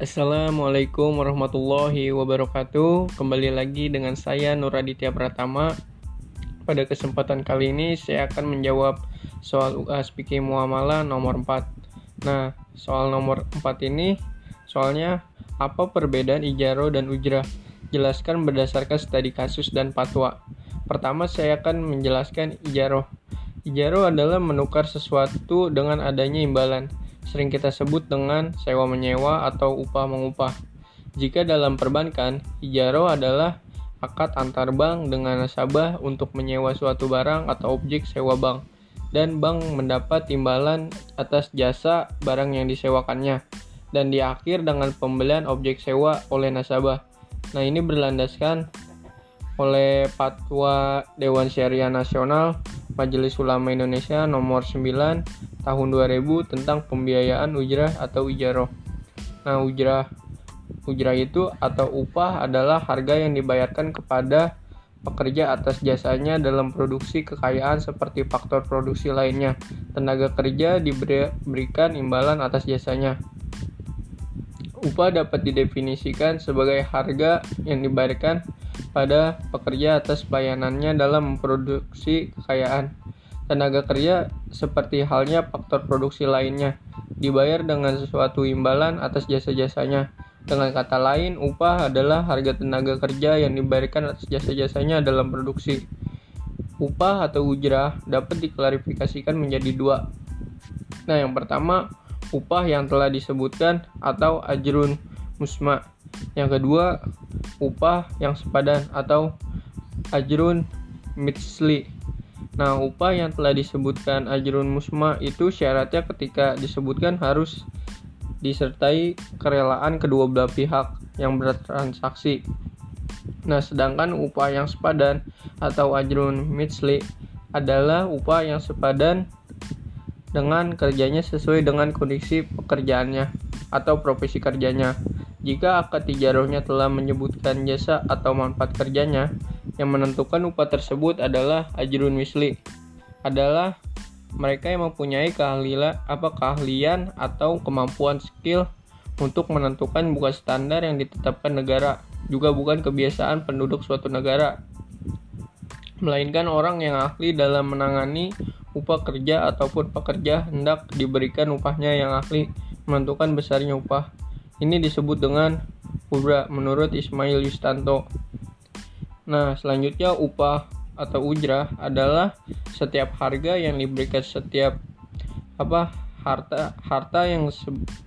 Assalamualaikum warahmatullahi wabarakatuh. Kembali lagi dengan saya Nur Aditya Pratama. Pada kesempatan kali ini saya akan menjawab soal UAS fikih muamalah nomor 4. Nah, soal nomor 4 ini soalnya apa perbedaan ijaro dan ujrah? Jelaskan berdasarkan studi kasus dan fatwa. Pertama saya akan menjelaskan ijaro. Ijaro adalah menukar sesuatu dengan adanya imbalan sering kita sebut dengan sewa menyewa atau upah mengupah. Jika dalam perbankan, ijaro adalah akad antar bank dengan nasabah untuk menyewa suatu barang atau objek sewa bank dan bank mendapat imbalan atas jasa barang yang disewakannya dan diakhir dengan pembelian objek sewa oleh nasabah. Nah, ini berlandaskan oleh Fatwa Dewan Syariah Nasional Majelis Ulama Indonesia nomor 9 tahun 2000 tentang pembiayaan ujrah atau ijaroh. Nah, ujrah ujrah itu atau upah adalah harga yang dibayarkan kepada pekerja atas jasanya dalam produksi kekayaan seperti faktor produksi lainnya. Tenaga kerja diberikan imbalan atas jasanya. Upah dapat didefinisikan sebagai harga yang dibayarkan pada pekerja atas pelayanannya dalam memproduksi kekayaan. Tenaga kerja seperti halnya faktor produksi lainnya dibayar dengan sesuatu imbalan atas jasa-jasanya. Dengan kata lain, upah adalah harga tenaga kerja yang dibayarkan atas jasa-jasanya dalam produksi. Upah atau ujrah dapat diklarifikasikan menjadi dua. Nah, yang pertama, upah yang telah disebutkan atau ajrun musma. Yang kedua, upah yang sepadan atau ajrun mitsli. Nah, upah yang telah disebutkan ajrun musma itu syaratnya ketika disebutkan harus disertai kerelaan kedua belah pihak yang bertransaksi. Nah, sedangkan upah yang sepadan atau ajrun mitsli adalah upah yang sepadan dengan kerjanya sesuai dengan kondisi pekerjaannya atau profesi kerjanya. Jika akad tijarohnya telah menyebutkan jasa atau manfaat kerjanya, yang menentukan upah tersebut adalah ajrun misli. Adalah mereka yang mempunyai keahlian apa keahlian atau kemampuan skill untuk menentukan bukan standar yang ditetapkan negara, juga bukan kebiasaan penduduk suatu negara, melainkan orang yang ahli dalam menangani upah kerja ataupun pekerja hendak diberikan upahnya yang ahli menentukan besarnya upah. Ini disebut dengan ubra menurut Ismail Yustanto. Nah, selanjutnya upah atau ujrah adalah setiap harga yang diberikan setiap apa harta harta yang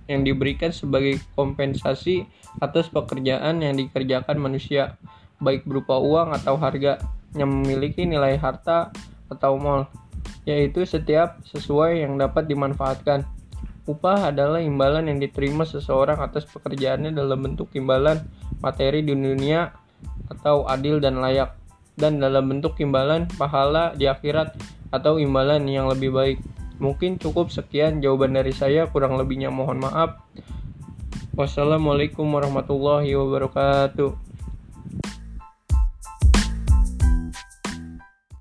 yang diberikan sebagai kompensasi atas pekerjaan yang dikerjakan manusia baik berupa uang atau harga yang memiliki nilai harta atau mal yaitu setiap sesuai yang dapat dimanfaatkan Upah adalah imbalan yang diterima seseorang atas pekerjaannya dalam bentuk imbalan materi di dunia atau adil dan layak dan dalam bentuk imbalan pahala di akhirat atau imbalan yang lebih baik. Mungkin cukup sekian jawaban dari saya, kurang lebihnya mohon maaf. Wassalamualaikum warahmatullahi wabarakatuh.